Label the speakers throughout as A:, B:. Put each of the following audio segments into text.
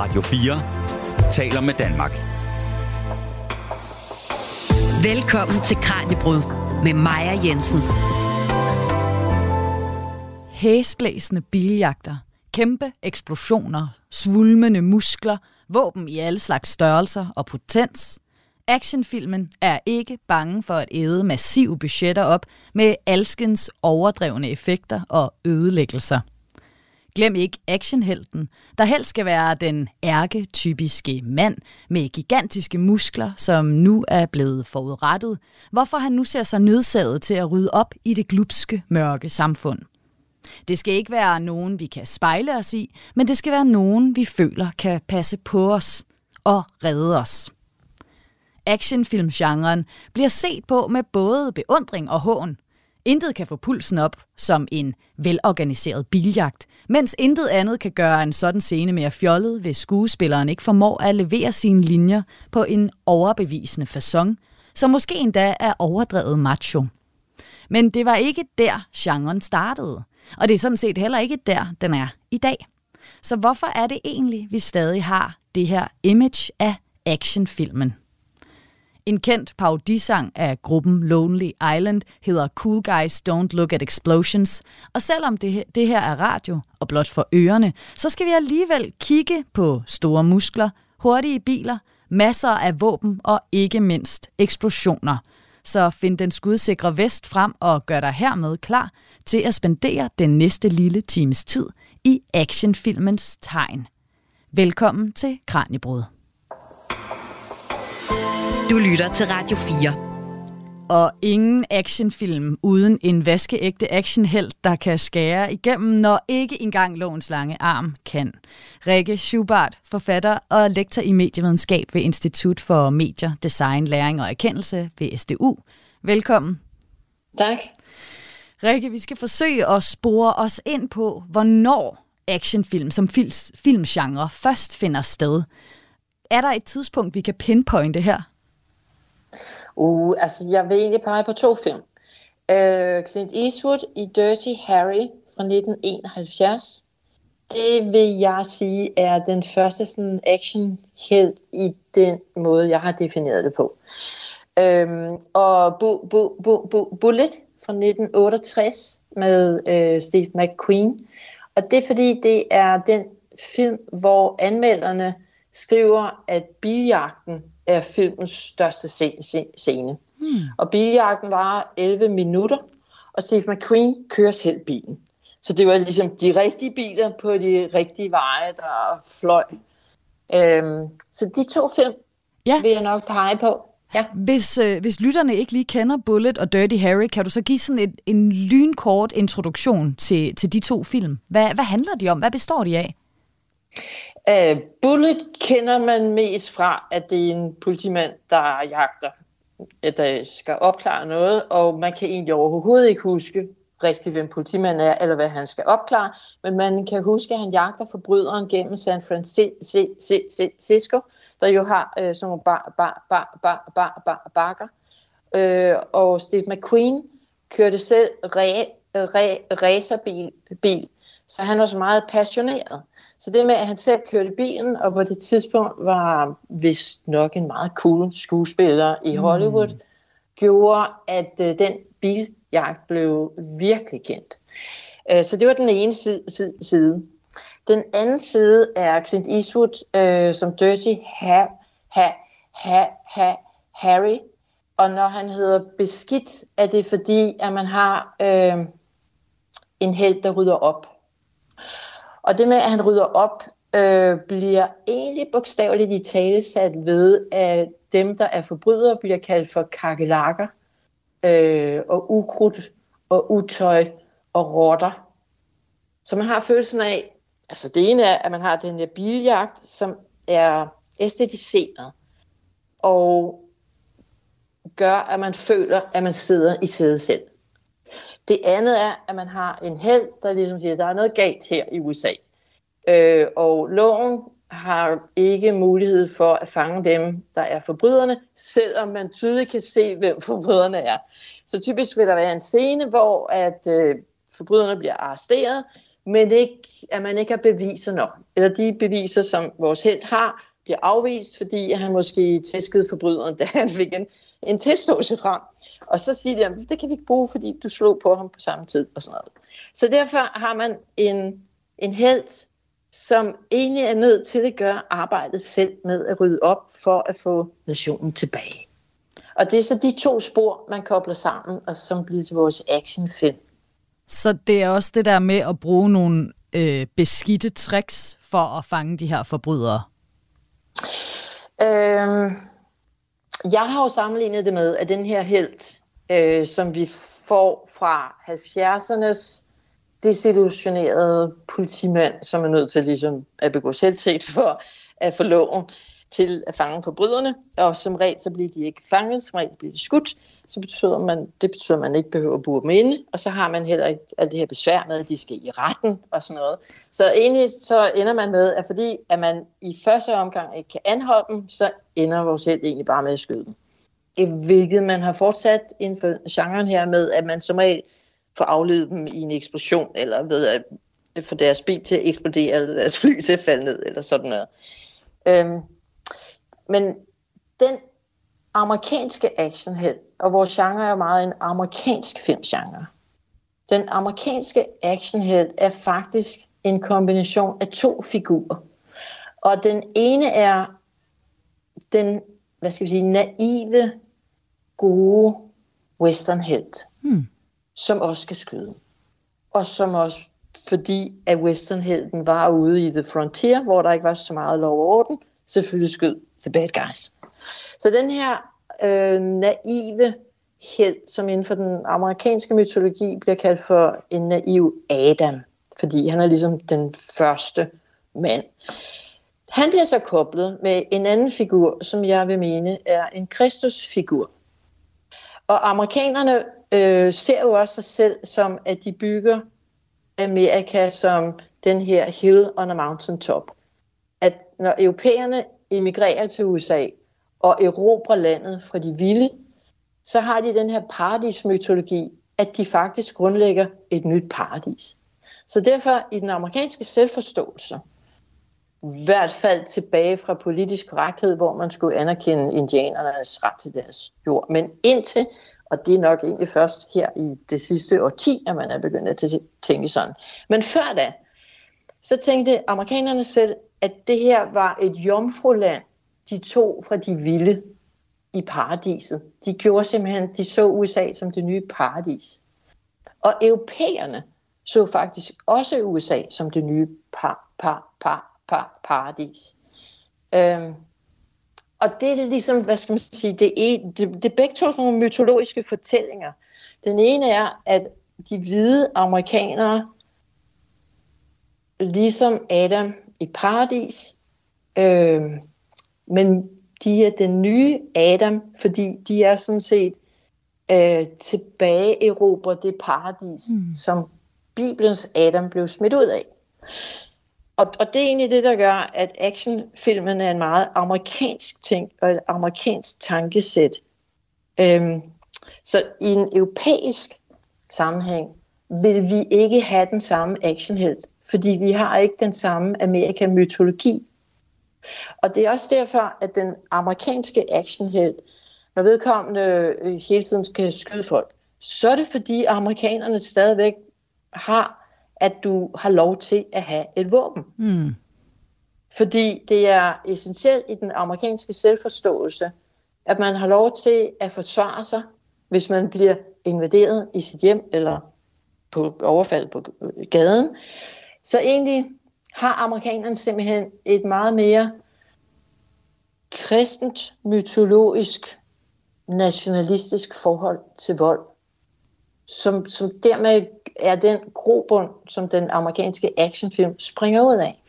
A: Radio 4 taler med Danmark.
B: Velkommen til Kranjebrud med Maja Jensen.
C: Hæsblæsende biljagter, kæmpe eksplosioner, svulmende muskler, våben i alle slags størrelser og potens. Actionfilmen er ikke bange for at æde massive budgetter op med alskens overdrevne effekter og ødelæggelser. Glem ikke actionhelten, der helst skal være den ærketypiske mand med gigantiske muskler, som nu er blevet forudrettet, hvorfor han nu ser sig nødsaget til at rydde op i det glupske, mørke samfund. Det skal ikke være nogen, vi kan spejle os i, men det skal være nogen, vi føler kan passe på os og redde os. Actionfilmgenren bliver set på med både beundring og hån. Intet kan få pulsen op som en velorganiseret biljagt, mens intet andet kan gøre en sådan scene mere fjollet, hvis skuespilleren ikke formår at levere sine linjer på en overbevisende façon, som måske endda er overdrevet macho. Men det var ikke der, genren startede. Og det er sådan set heller ikke der, den er i dag. Så hvorfor er det egentlig, vi stadig har det her image af actionfilmen? En kendt parodisang af gruppen Lonely Island hedder Cool Guys Don't Look at Explosions. Og selvom det, det her er radio og blot for ørerne, så skal vi alligevel kigge på store muskler, hurtige biler, masser af våben og ikke mindst eksplosioner. Så find den skudsikre vest frem og gør dig hermed klar til at spendere den næste lille times tid i actionfilmens tegn. Velkommen til Kranjebrud.
B: Du lytter til Radio 4.
C: Og ingen actionfilm uden en vaskeægte actionhelt, der kan skære igennem, når ikke engang lovens lange arm kan. Rikke Schubart, forfatter og lektor i medievidenskab ved Institut for Medier, Design, Læring og Erkendelse ved SDU. Velkommen.
D: Tak.
C: Rikke, vi skal forsøge at spore os ind på, hvornår actionfilm som filmgenre først finder sted. Er der et tidspunkt, vi kan pinpointe her?
D: Uh, altså, jeg vil egentlig pege på to film. Uh, Clint Eastwood i Dirty Harry fra 1971. Det vil jeg sige er den første sådan action helt i den måde, jeg har defineret det på. Øhm, og Bu- Bu- Bu- Bu- Bullet fra 1968 med øh, Steve McQueen. Og det er fordi, det er den film, hvor anmelderne skriver, at biljagten er filmens største scene. Hmm. Og biljagten var 11 minutter, og Steve McQueen kører selv bilen. Så det var ligesom de rigtige biler på de rigtige veje, der fløj. Øhm, så de to film ja. vil jeg nok pege på. Ja.
C: Hvis, øh, hvis lytterne ikke lige kender Bullet og Dirty Harry, kan du så give sådan et, en lynkort introduktion til, til de to film? Hvad, hvad handler de om? Hvad består de af?
D: Uh, Bullet kender man mest fra, at det er en politimand, der jagter, der skal opklare noget, og man kan egentlig overhovedet ikke huske rigtigt, hvem politimanden er, eller hvad han skal opklare, men man kan huske, at han jagter forbryderen gennem San Francisco, der jo har uh, sådan nogle bar, bar, bar, bar, bar, bar, bakker. Uh, og Steve McQueen kørte selv re, re, racerbil, bil, så han var så meget passioneret. Så det med, at han selv kørte bilen, og på det tidspunkt var vist nok en meget cool skuespiller i mm. Hollywood, mm. gjorde, at uh, den biljagt blev virkelig kendt. Uh, så det var den ene side. Den anden side er Clint Eastwood uh, som Dirty ha, ha, ha, ha, Harry. Og når han hedder beskidt, er det fordi, at man har uh, en held, der rydder op. Og det med, at han rydder op, øh, bliver egentlig bogstaveligt i tale sat ved, at dem, der er forbrydere, bliver kaldt for kakelakker, øh, og ukrudt, og utøj, og rotter. Så man har følelsen af, altså det ene er, at man har den her biljagt, som er æstetiseret, og gør, at man føler, at man sidder i sædet selv. Det andet er, at man har en held, der ligesom siger, at der er noget galt her i USA. Øh, og loven har ikke mulighed for at fange dem, der er forbryderne, selvom man tydeligt kan se, hvem forbryderne er. Så typisk vil der være en scene, hvor at øh, forbryderne bliver arresteret, men ikke, at man ikke har beviser nok. Eller de beviser, som vores held har, bliver afvist, fordi han måske tæskede forbryderen, da han fik en, en tilståelse frem. Og så siger de, at det kan vi ikke bruge, fordi du slog på ham på samme tid og sådan noget. Så derfor har man en, en held, som egentlig er nødt til at gøre arbejdet selv med at rydde op for at få nationen tilbage. Og det er så de to spor, man kobler sammen, og som bliver til vores actionfilm.
C: Så det er også det der med at bruge nogle øh, beskidte tricks for at fange de her forbrydere?
D: Øhm, jeg har jo sammenlignet det med, at den her held, øh, som vi får fra 70'ernes desillusionerede politimand, som er nødt til ligesom at begå selvtægt for at få loven til at fange forbryderne, og som regel så bliver de ikke fanget, som regel bliver de skudt, så betyder man, det betyder, at man ikke behøver at bure dem inde, og så har man heller ikke alt det her besvær med, at de skal i retten og sådan noget. Så egentlig så ender man med, at fordi at man i første omgang ikke kan anholde dem, så ender vores held egentlig bare med at skyde dem. Hvilket man har fortsat inden for genren her med, at man som regel får afledt dem i en eksplosion, eller ved at få deres bil til at eksplodere, eller deres fly til at falde ned, eller sådan noget. Øhm, men den amerikanske actionheld, og vores genre er meget en amerikansk filmgenre. Den amerikanske actionheld er faktisk en kombination af to figurer. Og den ene er den, hvad skal vi sige, naive, gode westernhelt, hmm. som også skal skyde. Og som også, fordi at westernhelten var ude i The Frontier, hvor der ikke var så meget lov og orden, selvfølgelig skød The Bad Guys. Så den her øh, naive held, som inden for den amerikanske mytologi bliver kaldt for en naiv Adam, fordi han er ligesom den første mand. Han bliver så koblet med en anden figur, som jeg vil mene er en Kristusfigur. Og amerikanerne øh, ser jo også sig selv som, at de bygger Amerika som den her hill on a mountain top. At når europæerne emigrerer til USA og erobrer landet fra de vilde, så har de den her paradismytologi, at de faktisk grundlægger et nyt paradis. Så derfor i den amerikanske selvforståelse, i hvert fald tilbage fra politisk korrekthed, hvor man skulle anerkende indianernes ret til deres jord. Men indtil, og det er nok egentlig først her i det sidste årti, at man er begyndt at tænke sådan. Men før da, så tænkte amerikanerne selv, at det her var et jomfruland, de tog fra de vilde i paradiset. De gjorde simpelthen, de så USA som det nye paradis. Og europæerne så faktisk også USA som det nye par, par, par, par, paradis. Øhm, og det er ligesom, hvad skal man sige, det er, det, det er begge to sådan nogle mytologiske fortællinger. Den ene er, at de hvide amerikanere, ligesom Adam i paradis, øh, men de er den nye Adam, fordi de er sådan set øh, tilbage erobrer det paradis, mm. som Bibelens Adam blev smidt ud af. Og, og det er egentlig det, der gør, at actionfilmen er en meget amerikansk ting, og et amerikansk tankesæt. Øhm, så i en europæisk sammenhæng vil vi ikke have den samme actionhelt, fordi vi har ikke den samme Amerika-mytologi. Og det er også derfor, at den amerikanske actionhelt, når vedkommende øh, hele tiden skal skyde folk, så er det fordi amerikanerne stadigvæk har, at du har lov til at have et våben. Mm. Fordi det er essentielt i den amerikanske selvforståelse, at man har lov til at forsvare sig, hvis man bliver invaderet i sit hjem eller på overfald på gaden. Så egentlig har amerikanerne simpelthen et meget mere kristent, mytologisk, nationalistisk forhold til vold, som, som dermed er den grobund, som den amerikanske actionfilm springer ud af.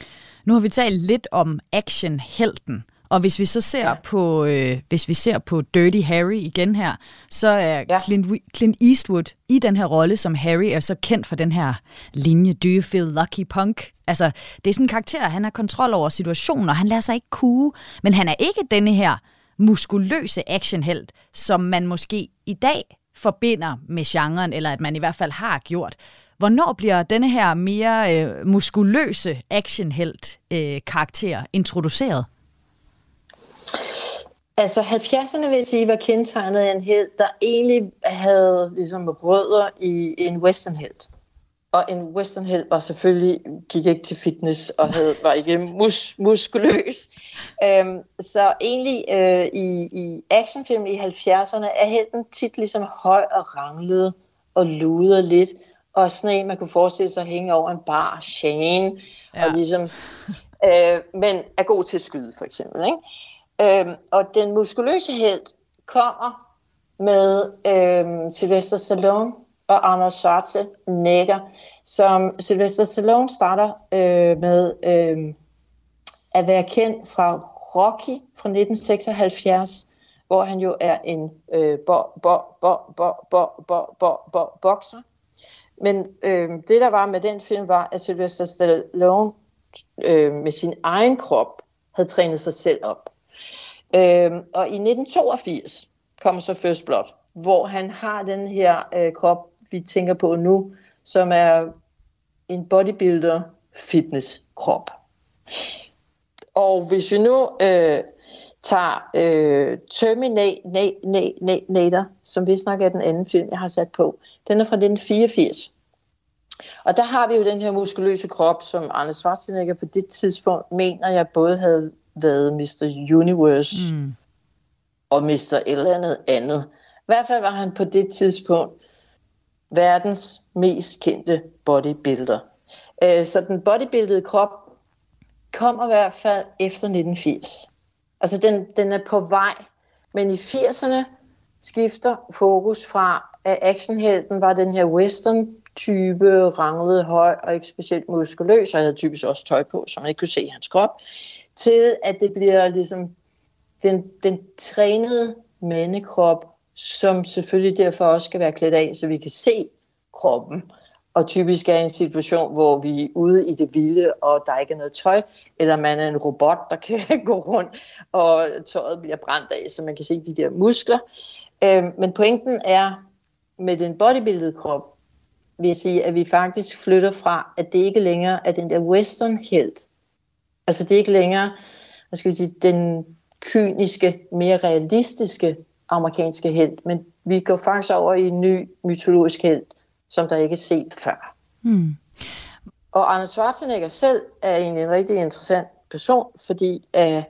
C: Nu har vi talt lidt om actionhelten, og hvis vi så ser ja. på øh, hvis vi ser på Dirty Harry igen her, så er ja. Clint, Clint Eastwood i den her rolle som Harry er så kendt for den her linje Do you feel lucky punk? Altså, det er sådan en karakter, han har kontrol over situationen, og han lader sig ikke kue, men han er ikke denne her muskuløse actionhelt, som man måske i dag forbinder med genren, eller at man i hvert fald har gjort. Hvornår bliver denne her mere øh, muskuløse actionhelt øh, karakter introduceret?
D: Altså 70'erne vil jeg sige, var kendetegnet af en held, der egentlig havde ligesom rødder i en westernhelt. Og en westernhelt var selvfølgelig, gik ikke til fitness og havde, var ikke mus, muskuløs. Øhm, så egentlig øh, i, i actionfilm i 70'erne er helten tit ligesom høj og ranglet og luder lidt. Og sådan en, man kunne forestille sig at hænge over en bar chain. Ja. Og ligesom, øh, men er god til at skyde for eksempel. Ikke? Øhm, og den muskuløse held kommer med øh, Sylvester Stallone og Arnold Schwarzenegger, som Sylvester Stallone starter øh, med øh, at være kendt fra Rocky fra 1976, hvor han jo er en øh, bo, bo, bo, bo, bo, bo, bo, bo, bokser. Men øh, det, der var med den film, var, at Sylvester Stallone øh, med sin egen krop havde trænet sig selv op. Øh, og i 1982 kom så First Blood, hvor han har den her øh, krop, vi tænker på nu, som er en bodybuilder fitness krop. Og hvis vi nu øh, tager øh, Terminator, som vi snakker er den anden film, jeg har sat på, den er fra 1984. Og der har vi jo den her muskuløse krop, som Arne Schwarzenegger på det tidspunkt mener jeg både havde været Mr. Universe mm. og Mr. et eller andet andet. I hvert fald var han på det tidspunkt verdens mest kendte bodybuilder. Øh, så den bodybuildede krop kommer i hvert fald efter 1980. Altså den, den er på vej, men i 80'erne skifter fokus fra, at actionhelten var den her western type, ranglede høj og ikke specielt muskuløs, og havde typisk også tøj på, så man ikke kunne se hans krop, til at det bliver ligesom den, den trænede mandekrop, som selvfølgelig derfor også skal være klædt af, så vi kan se kroppen. Og typisk er en situation, hvor vi er ude i det vilde, og der ikke er noget tøj, eller man er en robot, der kan gå rundt, og tøjet bliver brændt af, så man kan se de der muskler. Øhm, men pointen er, med den bodybuildede krop, vil jeg sige, at vi faktisk flytter fra, at det ikke længere er den der western helt. Altså det er ikke længere, hvad skal vi sige, den kyniske, mere realistiske amerikanske held, men vi går faktisk over i en ny mytologisk held, som der ikke er set før. Mm. Og Arne Schwarzenegger selv er egentlig en rigtig interessant person, fordi uh,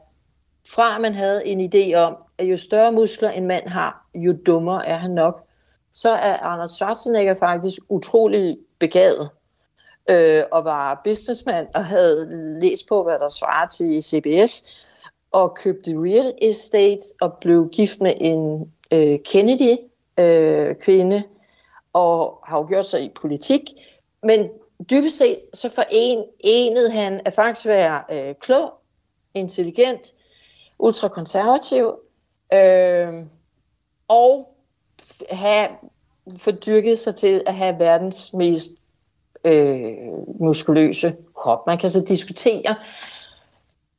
D: fra man havde en idé om, at jo større muskler en mand har, jo dummere er han nok, så er Arnold Schwarzenegger faktisk utrolig begavet øh, og var businessman og havde læst på, hvad der svarer til CBS og købte real estate og blev gift med en øh, Kennedy-kvinde øh, og har jo gjort sig i politik. Men dybest set så forenede han at faktisk være øh, klog, intelligent, ultrakonservativ øh, og have fordyrket sig til at have verdens mest øh, muskuløse krop. Man kan så diskutere,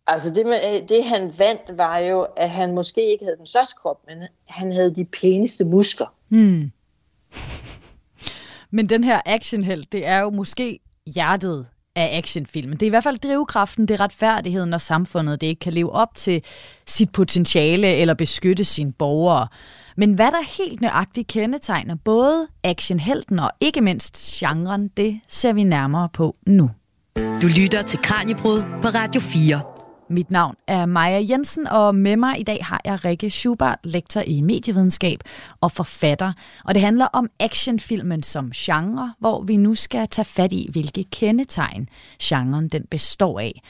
D: Altså det, med, det han vandt var jo, at han måske ikke havde den største krop, men han havde de pæneste muskler. Hmm.
C: Men den her actionheld, det er jo måske hjertet af actionfilmen. Det er i hvert fald drivkraften, det er retfærdigheden og samfundet, det ikke kan leve op til sit potentiale eller beskytte sine borgere. Men hvad der helt nøjagtigt kendetegner både actionhelten og ikke mindst genren, det ser vi nærmere på nu.
B: Du lytter til Kranjebrud på Radio 4.
C: Mit navn er Maja Jensen, og med mig i dag har jeg Rikke Schubert, lektor i medievidenskab og forfatter. Og det handler om actionfilmen som genre, hvor vi nu skal tage fat i, hvilke kendetegn genren den består af.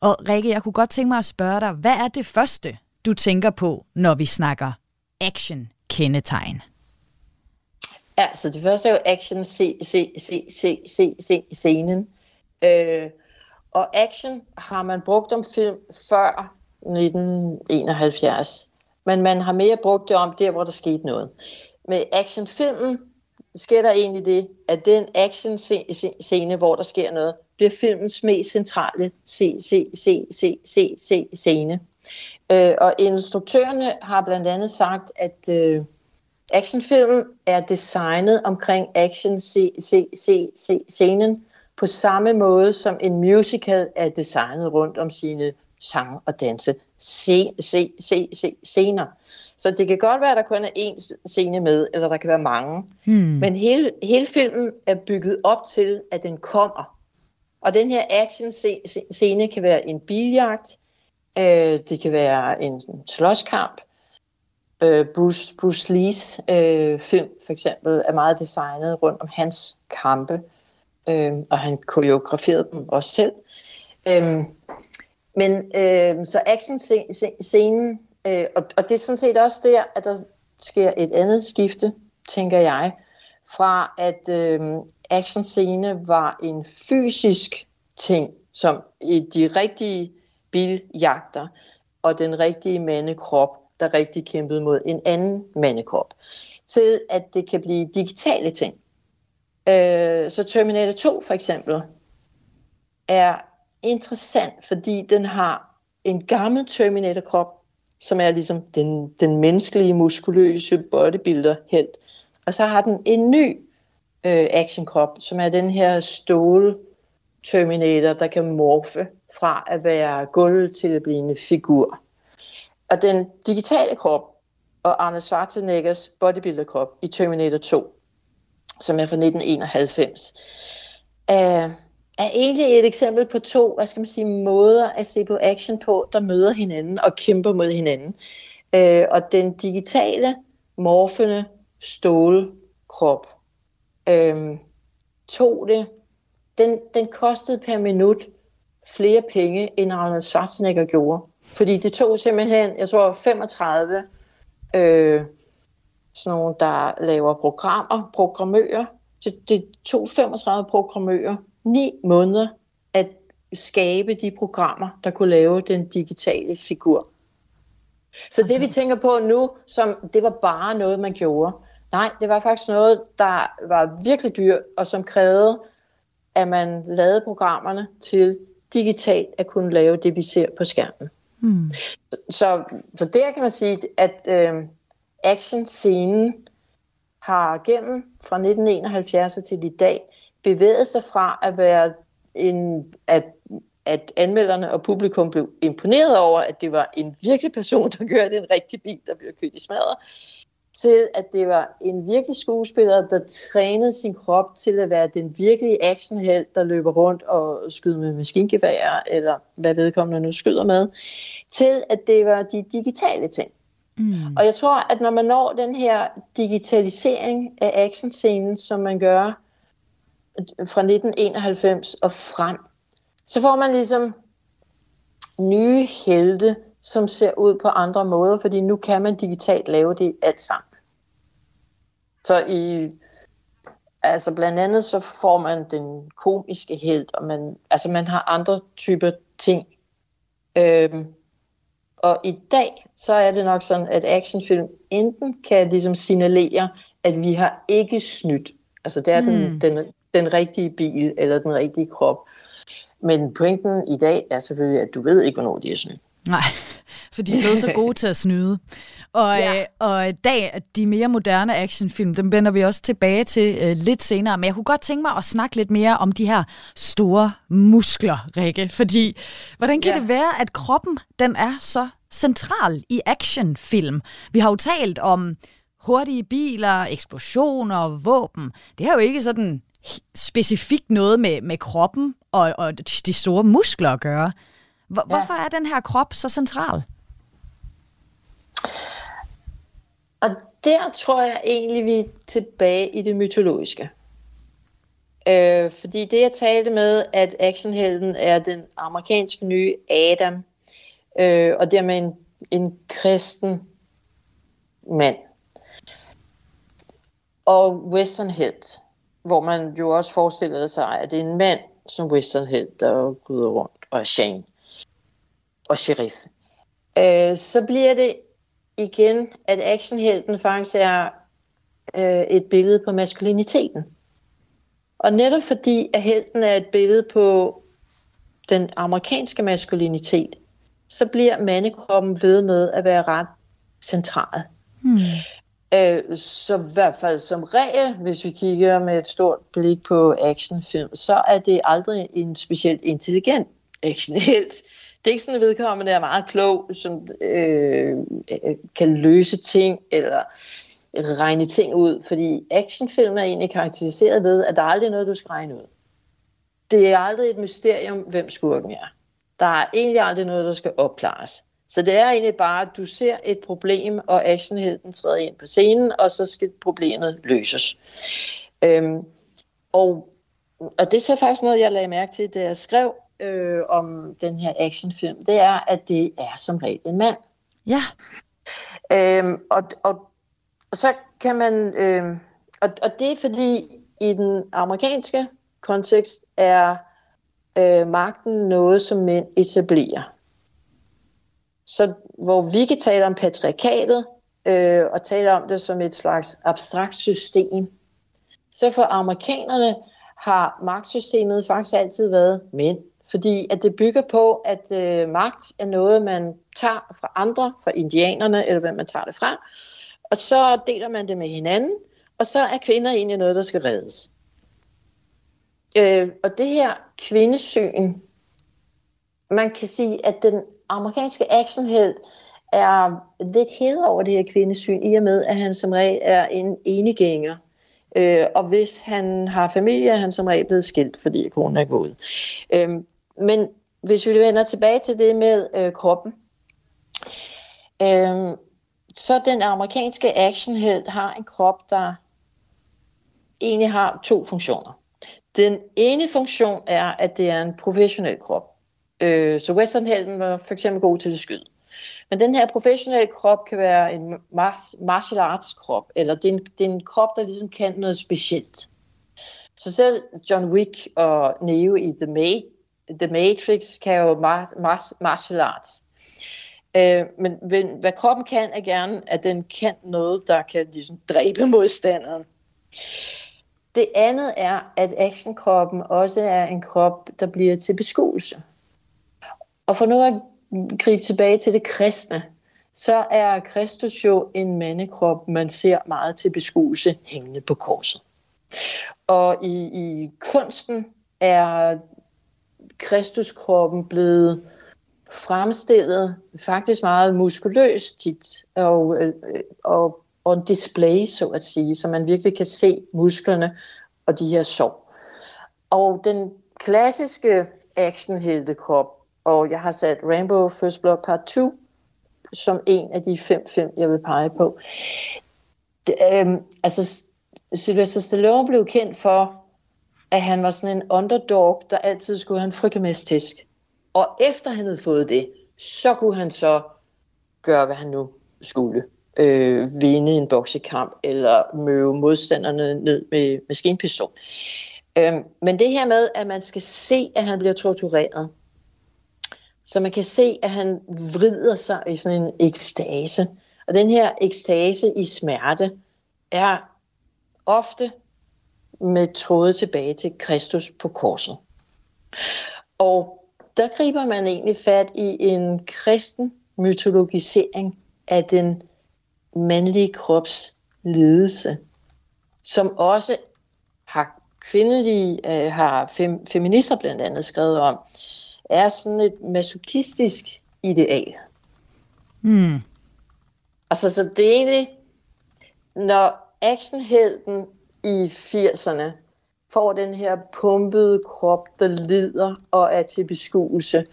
C: Og Rikke, jeg kunne godt tænke mig at spørge dig, hvad er det første, du tænker på, når vi snakker action-kendetegn?
D: Altså, det første er jo action-scenen. Øh, og action har man brugt om film før 1971. Men man har mere brugt det om der, hvor der skete noget. Med actionfilmen sker der egentlig det, at den action-scene, hvor der sker noget, bliver filmens mest centrale scene. Øh, og instruktørerne har blandt andet sagt, at øh, actionfilmen er designet omkring action-scenen på samme måde som en musical er designet rundt om sine sang og danse scener. Så det kan godt være, at der kun er én scene med, eller der kan være mange. Hmm. Men hele, hele filmen er bygget op til, at den kommer. Og den her action-scene kan være en biljagt, øh, det kan være en slåskamp. Øh, Bruce, Bruce Lees øh, film for eksempel er meget designet rundt om hans kampe, øh, og han koreograferede dem også selv. Øh, men øh, så action-scenen Øh, og, og det er sådan set også der, at der sker et andet skifte, tænker jeg, fra at øh, actionscene var en fysisk ting, som i de rigtige biljagter, og den rigtige mandekrop, der rigtig kæmpede mod en anden mandekrop, til at det kan blive digitale ting. Øh, så Terminator 2 for eksempel er interessant, fordi den har en gammel Terminator-krop, som er ligesom den, den menneskelige, muskuløse bodybuilder helt. Og så har den en ny øh, actionkrop, som er den her stål Terminator, der kan morfe fra at være gulv til at blive en figur. Og den digitale krop og Arne Schwarzeneggers bodybuilder-krop i Terminator 2, som er fra 1991, er øh, er egentlig et eksempel på to, hvad skal man sige, måder at se på action på, der møder hinanden og kæmper mod hinanden. Øh, og den digitale, morfende stålkrop øh, tog det, den, den kostede per minut flere penge, end Arnold Schwarzenegger gjorde. Fordi det tog simpelthen, jeg tror 35 øh, sådan nogle, der laver programmer, programmører. Det, det tog 35 programmører ni måneder at skabe de programmer, der kunne lave den digitale figur. Så det vi tænker på nu, som det var bare noget, man gjorde. Nej, det var faktisk noget, der var virkelig dyrt, og som krævede, at man lavede programmerne til digitalt at kunne lave det, vi ser på skærmen. Mm. Så, så der kan man sige, at øh, actionscenen har gennem fra 1971 til i dag bevæget sig fra at være en, at, at anmelderne og publikum blev imponeret over, at det var en virkelig person, der kørte en rigtig bil, der blev kørt i smadret, til at det var en virkelig skuespiller, der trænede sin krop til at være den virkelige actionheld, der løber rundt og skyder med maskingevær, eller hvad vedkommende nu skyder med, til at det var de digitale ting. Mm. Og jeg tror, at når man når den her digitalisering af actionscenen, som man gør fra 1991 og frem, så får man ligesom nye helte, som ser ud på andre måder, fordi nu kan man digitalt lave det alt sammen. Så i, altså blandt andet så får man den komiske held, og man, altså man har andre typer ting. Øhm, og i dag, så er det nok sådan, at actionfilm enten kan ligesom signalere, at vi har ikke snydt. Altså det er mm. den, den den rigtige bil eller den rigtige krop. Men pointen i dag er selvfølgelig, at du ved ikke, hvornår de er sådan.
C: Nej, for de er blevet så gode til at snyde. Og, ja. øh, og i dag, de mere moderne actionfilm, dem vender vi også tilbage til øh, lidt senere. Men jeg kunne godt tænke mig at snakke lidt mere om de her store muskler, Rikke. Fordi, hvordan kan ja. det være, at kroppen den er så central i actionfilm? Vi har jo talt om hurtige biler, eksplosioner, våben. Det har jo ikke sådan specifikt noget med, med kroppen og, og de store muskler at gøre. Hvor, ja. Hvorfor er den her krop så central?
D: Og der tror jeg egentlig, vi er tilbage i det mytologiske. Øh, fordi det, jeg talte med, at actionhelten er den amerikanske nye Adam, øh, og dermed en, en kristen mand. Og westernhelt, hvor man jo også forestillede sig, at det er en mand som Western Head, der bryder rundt, og er Shane og sheriff. Øh, så bliver det igen, at actionhelten faktisk er øh, et billede på maskuliniteten. Og netop fordi, at helten er et billede på den amerikanske maskulinitet, så bliver mandekroppen ved med at være ret central. Hmm. Øh, så i hvert fald som regel, hvis vi kigger med et stort blik på actionfilm, så er det aldrig en specielt intelligent actionhelt. Det er ikke sådan, at vedkommende er meget klog, som øh, øh, kan løse ting, eller regne ting ud, fordi actionfilm er egentlig karakteriseret ved, at der er noget, du skal regne ud. Det er aldrig et mysterium, hvem skurken er. Der er egentlig aldrig noget, der skal opklares. Så det er egentlig bare, at du ser et problem, og actionhelten træder ind på scenen, og så skal problemet løses. Øhm, og, og det er så faktisk noget, jeg lagde mærke til, da jeg skrev øh, om den her actionfilm, det er, at det er som regel en mand.
C: Ja.
D: Øhm, og, og og så kan man, øh, og, og det er fordi i den amerikanske kontekst er øh, magten noget, som mænd etablerer. Så hvor vi kan tale om patriarkatet, øh, og tale om det som et slags abstrakt system, så for amerikanerne har magtsystemet faktisk altid været mænd. Fordi at det bygger på, at øh, magt er noget, man tager fra andre, fra indianerne, eller hvem man tager det fra, og så deler man det med hinanden, og så er kvinder egentlig noget, der skal reddes. Øh, og det her kvindesyn, man kan sige, at den amerikanske actionhelt er lidt hævet over det her kvindesyn, i og med, at han som regel er en enegænger. Øh, og hvis han har familie, er han som regel blevet skilt, fordi konen er gået. Øh, men hvis vi vender tilbage til det med øh, kroppen, øh, så den amerikanske actionhelt har en krop, der egentlig har to funktioner. Den ene funktion er, at det er en professionel krop. Øh, så westernhelten var for eksempel god til at skyde. Men den her professionelle krop kan være en martial arts krop, eller det er, en, det er en krop, der ligesom kan noget specielt. Så selv John Wick og Neo i The, Maid The Matrix kan jo martial arts. Øh, men hvad kroppen kan, er gerne, at den kan noget, der kan ligesom, dræbe modstanderen. Det andet er, at actionkroppen også er en krop, der bliver til beskuelse. Og for nu at gribe tilbage til det kristne, så er Kristus jo en mandekrop, man ser meget til beskuelse hængende på korset. Og i, i kunsten er Kristuskroppen blevet fremstillet faktisk meget muskuløst tit, og, øh, og, og display, så at sige, så man virkelig kan se musklerne og de her sår. Og den klassiske actionheltekrop, og jeg har sat Rainbow First Blood Part 2 som en af de fem film, jeg vil pege på. Det, øhm, altså, Sylvester Stallone blev kendt for, at han var sådan en underdog, der altid skulle have en frygtemæstisk. Og efter han havde fået det, så kunne han så gøre, hvad han nu skulle. Øh, vinde en boksekamp, eller møve modstanderne ned med maskinpistol. Øh, men det her med, at man skal se, at han bliver tortureret, så man kan se, at han vrider sig i sådan en ekstase. Og den her ekstase i smerte er ofte med tråde tilbage til Kristus på korset. Og der griber man egentlig fat i en kristen mytologisering af den mandlige krops ledelse, som også har kvindelige, øh, har fem, feminister blandt andet skrevet om, er sådan et masochistisk ideal.
C: Mm.
D: Altså, så det er egentlig, når actionhelten i 80'erne får den her pumpede krop, der lider og er til beskuelse,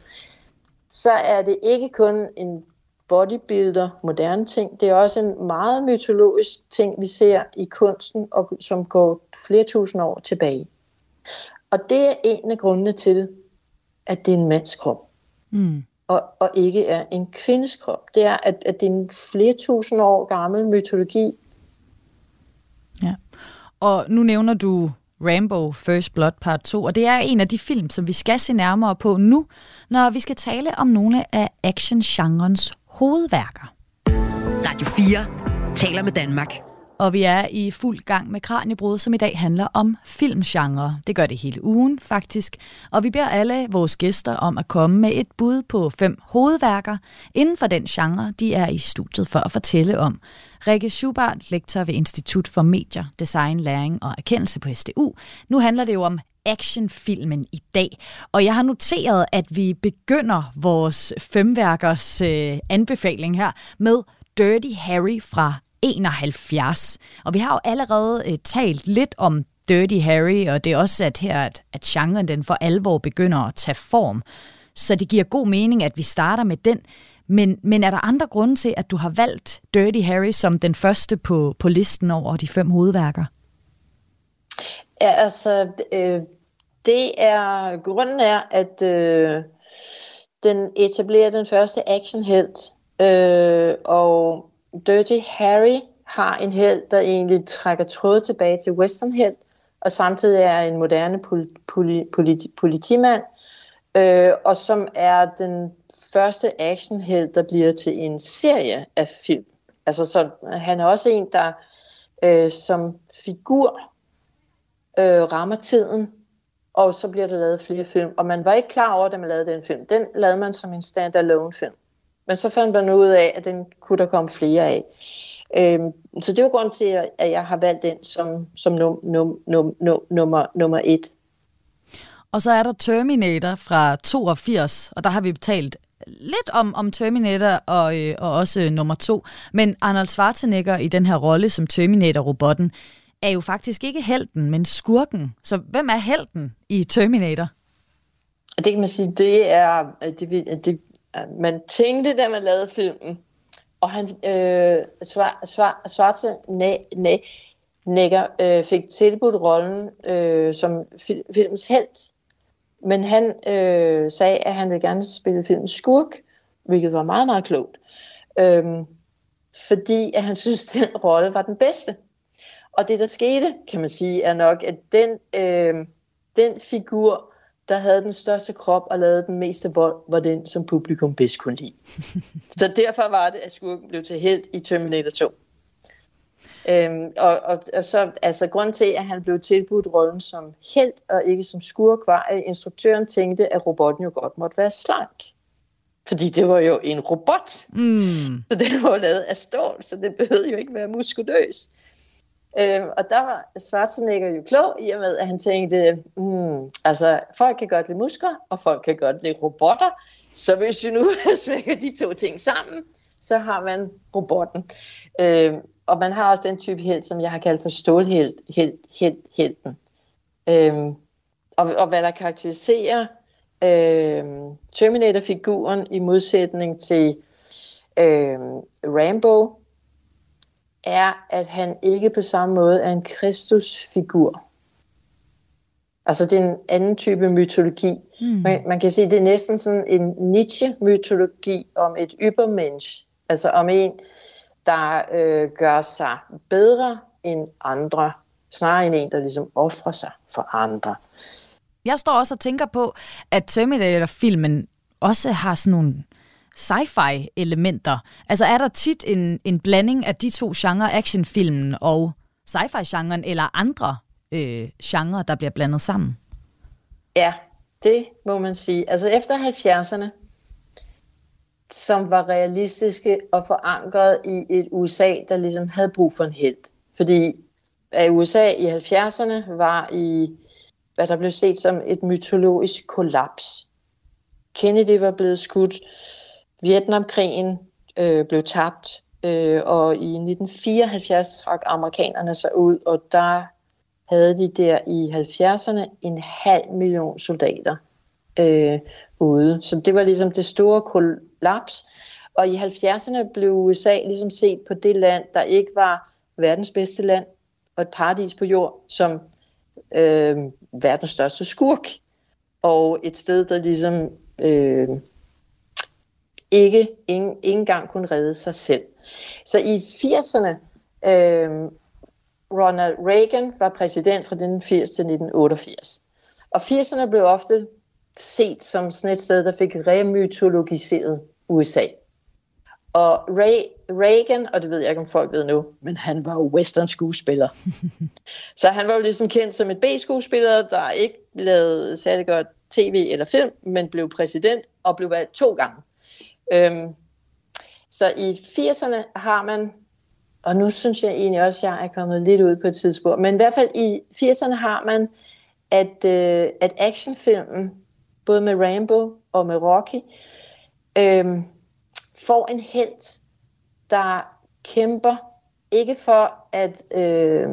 D: så er det ikke kun en bodybuilder, moderne ting. Det er også en meget mytologisk ting, vi ser i kunsten, og som går flere tusind år tilbage. Og det er en af grundene til, at det er en mands krop.
C: Mm.
D: Og, og ikke er en kvindes krop. Det er, at, at det er en flere tusind år gammel mytologi.
C: Ja. Og nu nævner du Rambo First Blood Part 2, og det er en af de film, som vi skal se nærmere på nu, når vi skal tale om nogle af action-genrens hovedværker.
B: Radio 4 taler med Danmark
C: og vi er i fuld gang med Kranjebrud, som i dag handler om filmgenre. Det gør det hele ugen faktisk, og vi beder alle vores gæster om at komme med et bud på fem hovedværker inden for den genre, de er i studiet for at fortælle om. Rikke Schubart, lektor ved Institut for Medier, Design, Læring og Erkendelse på SDU. Nu handler det jo om actionfilmen i dag. Og jeg har noteret, at vi begynder vores femværkers øh, anbefaling her med Dirty Harry fra 71. Og vi har jo allerede øh, talt lidt om Dirty Harry, og det er også at her, at, at genren den for alvor begynder at tage form. Så det giver god mening, at vi starter med den. Men, men er der andre grunde til, at du har valgt Dirty Harry som den første på, på listen over de fem hovedværker?
D: Ja, altså, øh, det er, grunden er, at øh, den etablerer den første actionhelt, øh, og Dirty Harry har en held, der egentlig trækker tråd tilbage til westernhelt, og samtidig er en moderne pol- poli- politi- politimand, øh, og som er den første actionheld, der bliver til en serie af film. Altså, så han er også en, der øh, som figur øh, rammer tiden, og så bliver der lavet flere film. Og man var ikke klar over, da man lavede den film. Den lavede man som en standalone film. Men så fandt man ud af, at den kunne der komme flere af. Øhm, så det var grund til, at jeg har valgt den som, som num, num, num, num, nummer, nummer et.
C: Og så er der Terminator fra 82, og der har vi talt lidt om, om Terminator og, øh, og også øh, nummer to. Men Arnold Schwarzenegger i den her rolle som Terminator-robotten er jo faktisk ikke helten, men skurken. Så hvem er helten i Terminator?
D: Det kan man sige, det er, det, det, man tænkte, da man lavede filmen, og han, øh, svar, svar, Schwarzenegger øh, fik tilbudt rollen øh, som fil, filmens held, men han øh, sagde, at han ville gerne spille filmens skurk, hvilket var meget, meget klogt. Øh, fordi at han synes, at den rolle var den bedste. Og det, der skete, kan man sige, er nok, at den, øh, den figur der havde den største krop og lavede den meste vold, var den, som publikum bedst kunne lide. så derfor var det, at skurken blev til helt i Terminator 2. Øhm, og, og, og så, altså, grund til, at han blev tilbudt rollen som helt og ikke som skurk, var, at instruktøren tænkte, at robotten jo godt måtte være slank. Fordi det var jo en robot. Mm. Så den var lavet af stål, så det behøvede jo ikke være muskuløs. Øhm, og der var Schwarzenegger jo klog i og med, at han tænkte, mm, altså folk kan godt lide muskler, og folk kan godt lide robotter, så hvis vi nu smækker de to ting sammen, så har man robotten. Øhm, og man har også den type held, som jeg har kaldt for stålhelt, held, held, helten. Øhm, og, og hvad der karakteriserer øhm, Terminator-figuren i modsætning til øhm, Rambo, er, at han ikke på samme måde er en Kristusfigur. Altså det er en anden type mytologi. Mm. Man, man kan sige, det er næsten sådan en Nietzsche-mytologi om et ybermensch. Altså om en, der øh, gør sig bedre end andre, snarere end en, der ligesom offrer sig for andre.
C: Jeg står også og tænker på, at Terminator-filmen også har sådan nogle sci-fi elementer. Altså er der tit en, en blanding af de to genrer, actionfilmen og sci-fi-genren, eller andre øh, genrer, der bliver blandet sammen?
D: Ja, det må man sige. Altså efter 70'erne, som var realistiske og forankret i et USA, der ligesom havde brug for en held. Fordi at USA i 70'erne var i, hvad der blev set som et mytologisk kollaps. Kennedy var blevet skudt, Vietnamkrigen øh, blev tabt, øh, og i 1974 trak amerikanerne sig ud, og der havde de der i 70'erne en halv million soldater øh, ude. Så det var ligesom det store kollaps. Og i 70'erne blev USA ligesom set på det land, der ikke var verdens bedste land og et paradis på jord, som øh, verdens største skurk. Og et sted, der ligesom øh, ikke, ikke, ikke engang kunne redde sig selv. Så i 80'erne, øh, Ronald Reagan var præsident fra 1980 til 1988. Og 80'erne blev ofte set som sådan et sted, der fik remytologiseret USA. Og Ray, Reagan, og det ved jeg ikke, om folk ved nu, men han var jo western skuespiller. så han var jo ligesom kendt som et B-skuespiller, der ikke lavede særlig godt tv eller film, men blev præsident og blev valgt to gange. Øhm, så i 80'erne har man, og nu synes jeg egentlig også, at jeg er kommet lidt ud på et tidsspur, men i hvert fald i 80'erne har man, at, øh, at actionfilmen, både med Rambo og med Rocky, øh, får en held, der kæmper ikke for at, øh,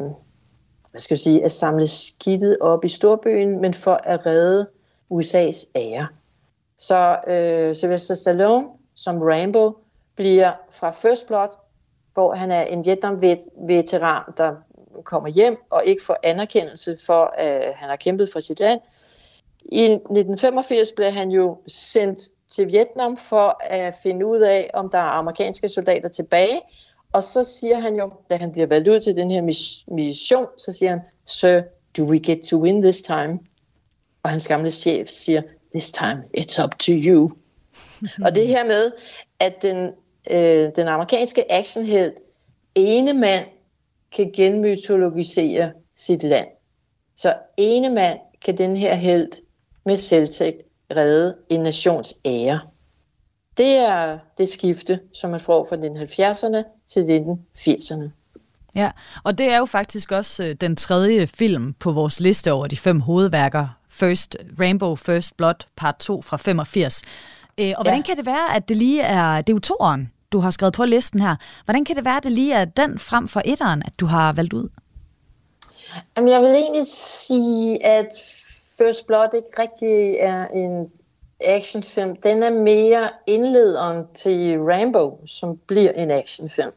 D: hvad skal jeg sige, at samle skidtet op i storbyen, men for at redde USA's ære. Så øh, Sylvester Stallone som Rambo bliver fra First Blood, hvor han er en Vietnam-veteran, der kommer hjem og ikke får anerkendelse for, at han har kæmpet for sit land. I 1985 blev han jo sendt til Vietnam for at finde ud af, om der er amerikanske soldater tilbage. Og så siger han jo, da han bliver valgt ud til den her mission, så siger han, Sir, do we get to win this time? Og hans gamle chef siger, this time it's up to you og det her med, at den, øh, den amerikanske actionheld, ene mand kan genmytologisere sit land. Så ene mand kan den her held med selvtægt redde en nations ære. Det er det skifte, som man får fra 1970'erne til 1980'erne.
C: Ja, og det er jo faktisk også øh, den tredje film på vores liste over de fem hovedværker. First Rainbow First Blood, part 2 fra 85. Øh, og hvordan ja. kan det være, at det lige er, det er jo toeren, du har skrevet på listen her. Hvordan kan det være, at det lige er den frem for etteren, at du har valgt ud?
D: Jamen, jeg vil egentlig sige, at First Blood ikke rigtig er en actionfilm. Den er mere indlederen til Rambo, som bliver en actionfilm.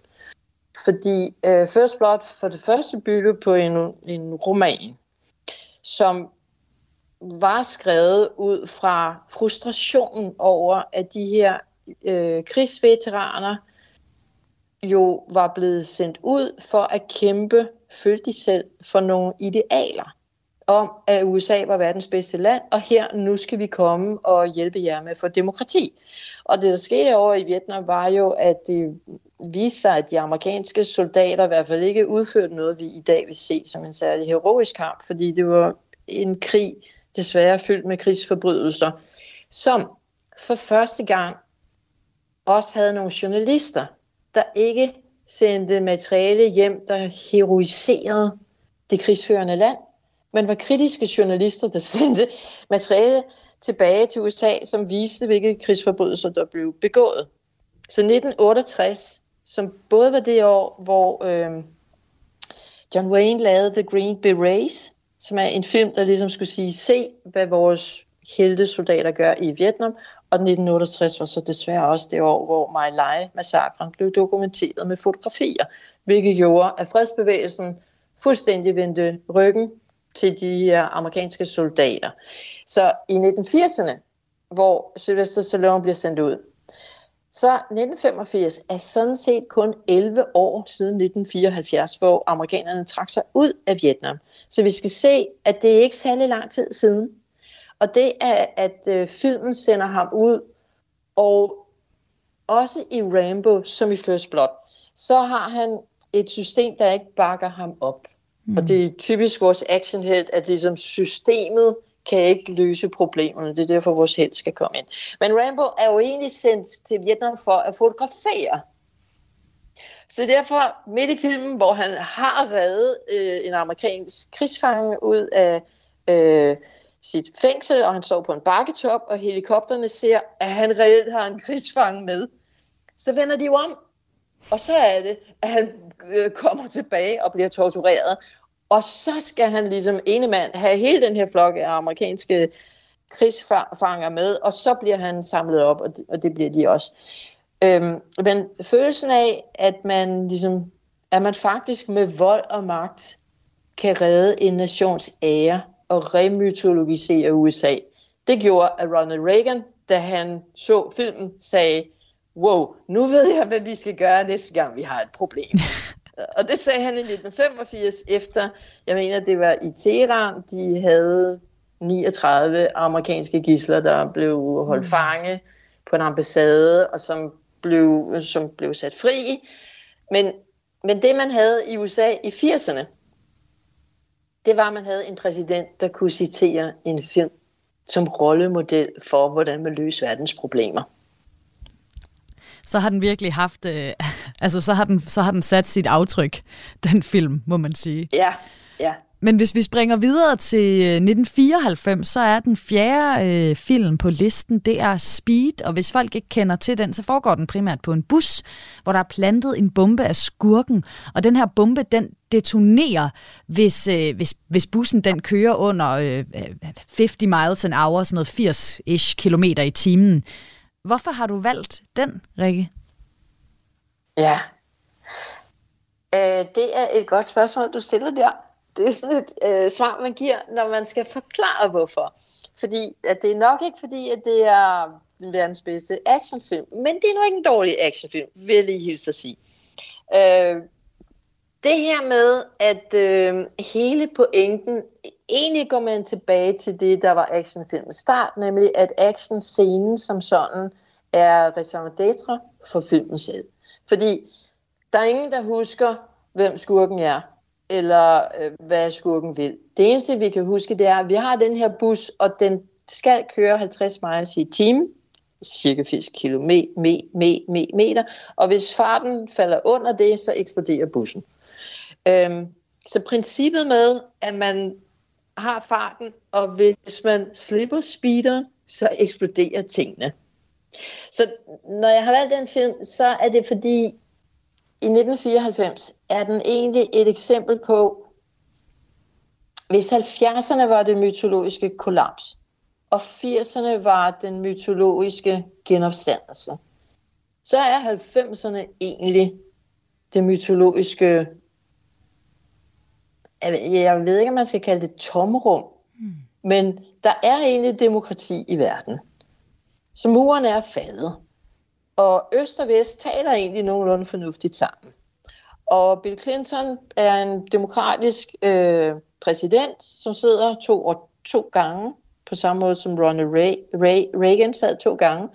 D: Fordi uh, First Blood for det første bygger på en, en roman, som var skrevet ud fra frustrationen over, at de her øh, krigsveteraner jo var blevet sendt ud for at kæmpe, følte de selv, for nogle idealer om, at USA var verdens bedste land, og her nu skal vi komme og hjælpe jer med for demokrati. Og det, der skete over i Vietnam, var jo, at det viste sig, at de amerikanske soldater i hvert fald ikke udførte noget, vi i dag vil se som en særlig heroisk kamp, fordi det var en krig, desværre fyldt med krigsforbrydelser, som for første gang også havde nogle journalister, der ikke sendte materiale hjem, der heroiserede det krigsførende land, men var kritiske journalister, der sendte materiale tilbage til USA, som viste, hvilke krigsforbrydelser, der blev begået. Så 1968, som både var det år, hvor øh, John Wayne lavede The Green Berets, som er en film, der ligesom skulle sige, se hvad vores heltesoldater gør i Vietnam, og 1968 var så desværre også det år, hvor My Lai-massakren blev dokumenteret med fotografier, hvilket gjorde, at fredsbevægelsen fuldstændig vendte ryggen til de amerikanske soldater. Så i 1980'erne, hvor Sylvester Stallone bliver sendt ud, så 1985 er sådan set kun 11 år siden 1974, hvor amerikanerne trak sig ud af Vietnam. Så vi skal se, at det er ikke særlig lang tid siden. Og det er, at øh, filmen sender ham ud, og også i Rambo, som i First Blood, så har han et system, der ikke bakker ham op. Mm. Og det er typisk vores actionheld, at ligesom systemet kan ikke løse problemerne. Det er derfor, vores held skal komme ind. Men Rambo er jo egentlig sendt til Vietnam for at fotografere. Så derfor, midt i filmen, hvor han har reddet øh, en amerikansk krigsfange ud af øh, sit fængsel, og han står på en bakketop, og helikopterne ser, at han reelt har en krigsfange med. Så vender de jo om, og så er det, at han øh, kommer tilbage og bliver tortureret. Og så skal han ligesom ene mand have hele den her flok af amerikanske krigsfanger med, og så bliver han samlet op, og det, og det bliver de også. Øhm, men følelsen af, at man ligesom, at man faktisk med vold og magt kan redde en nations ære, og remytologisere USA. Det gjorde, at Ronald Reagan, da han så filmen, sagde, wow, nu ved jeg, hvad vi skal gøre næste gang, vi har et problem. og det sagde han i 1985, efter, jeg mener, det var i Teheran, de havde 39 amerikanske gisler, der blev holdt mm. fange på en ambassade, og som blev, som blev sat fri. Men, men det, man havde i USA i 80'erne, det var, at man havde en præsident, der kunne citere en film som rollemodel for, hvordan man løser verdens problemer.
C: Så har den virkelig haft, øh, altså så har, den, så har den sat sit aftryk, den film, må man sige.
D: Ja, ja.
C: Men hvis vi springer videre til 1994, øh, så er den fjerde øh, film på listen, det er Speed, og hvis folk ikke kender til den, så foregår den primært på en bus, hvor der er plantet en bombe af skurken, og den her bombe, den detonerer, hvis, øh, hvis, hvis bussen den kører under øh, 50 miles an hour, sådan noget 80-ish kilometer i timen. Hvorfor har du valgt den, Rikke?
D: Ja, øh, det er et godt spørgsmål, du stiller der det er sådan et øh, svar, man giver, når man skal forklare, hvorfor. Fordi at det er nok ikke fordi, at det er verdens bedste actionfilm, men det er nu ikke en dårlig actionfilm, vil jeg lige hilse at sige. Øh, det her med, at øh, hele pointen, egentlig går man tilbage til det, der var actionfilmens start, nemlig at actionscenen som sådan er raison d'etre for filmen selv. Fordi der er ingen, der husker, hvem skurken er eller øh, hvad skurken vil. Det eneste, vi kan huske, det er, at vi har den her bus, og den skal køre 50 miles i timen, cirka 80 km, me, me, me, meter, og hvis farten falder under det, så eksploderer bussen. Øhm, så princippet med, at man har farten, og hvis man slipper speederen, så eksploderer tingene. Så når jeg har valgt den film, så er det fordi, i 1994 er den egentlig et eksempel på, hvis 70'erne var det mytologiske kollaps, og 80'erne var den mytologiske genopstandelse, så er 90'erne egentlig det mytologiske, jeg ved ikke, om man skal kalde det tomrum, mm. men der er egentlig demokrati i verden. Så muren er faldet. Og øst og vest taler egentlig nogenlunde fornuftigt sammen. Og Bill Clinton er en demokratisk øh, præsident, som sidder to, år, to gange, på samme måde som Ronald Ray, Ray, Reagan sad to gange.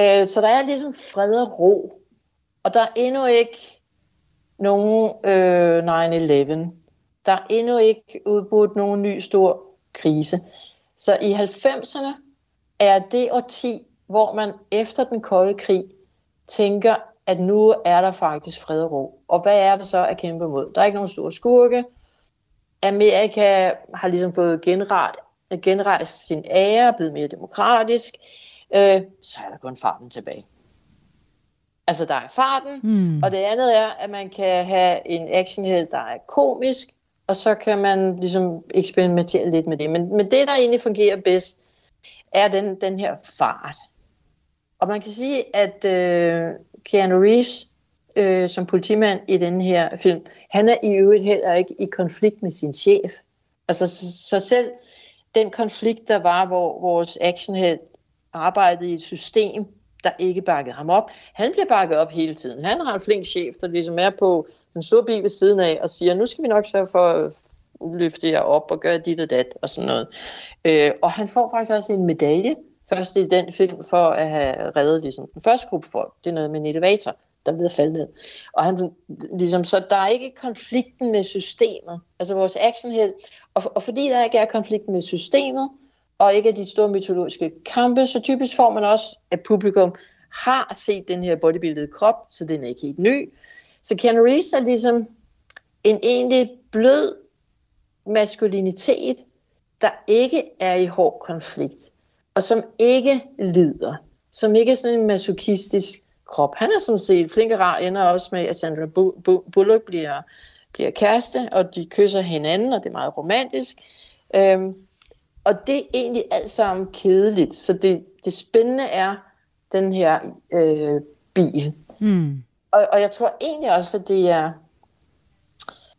D: Øh, så der er ligesom fred og ro. Og der er endnu ikke nogen øh, 9-11. Der er endnu ikke udbudt nogen ny stor krise. Så i 90'erne er det årti, hvor man efter den kolde krig tænker, at nu er der faktisk fred og ro. Og hvad er der så at kæmpe mod? Der er ikke nogen store skurke. Amerika har ligesom fået genret, genrejst sin ære, blevet mere demokratisk. Øh, så er der kun farten tilbage. Altså, der er farten, mm. og det andet er, at man kan have en actionheld, der er komisk, og så kan man ligesom eksperimentere lidt med det. Men, men det, der egentlig fungerer bedst, er den, den her fart. Og man kan sige, at øh, Keanu Reeves øh, som politimand i den her film, han er i øvrigt heller ikke i konflikt med sin chef. Altså, så, så selv den konflikt, der var, hvor vores actionheld arbejdede i et system, der ikke bakkede ham op. Han bliver bakket op hele tiden. Han har en flink chef, der ligesom er på den store bil ved siden af og siger, nu skal vi nok sørge for at løfte jer op og gøre dit og dat og sådan noget. Øh, og han får faktisk også en medalje først i den film for at have reddet ligesom, den første gruppe folk. Det er noget med en elevator, der ved at falde ned. Og han, ligesom, så der er ikke konflikten med systemet. Altså vores actionhed. Og, og fordi der ikke er konflikten med systemet, og ikke de store mytologiske kampe, så typisk får man også, at publikum har set den her bodybuildede krop, så den er ikke helt ny. Så Keanu Reeves er ligesom en egentlig blød maskulinitet, der ikke er i hård konflikt og som ikke lider, som ikke er sådan en masochistisk krop. Han er sådan set flink og rar, ender også med, at Sandra Bullock bliver, bliver kæreste, og de kysser hinanden, og det er meget romantisk. Øhm, og det er egentlig alt sammen kedeligt, så det, det spændende er den her øh, bil. Mm. Og, og jeg tror egentlig også, at det er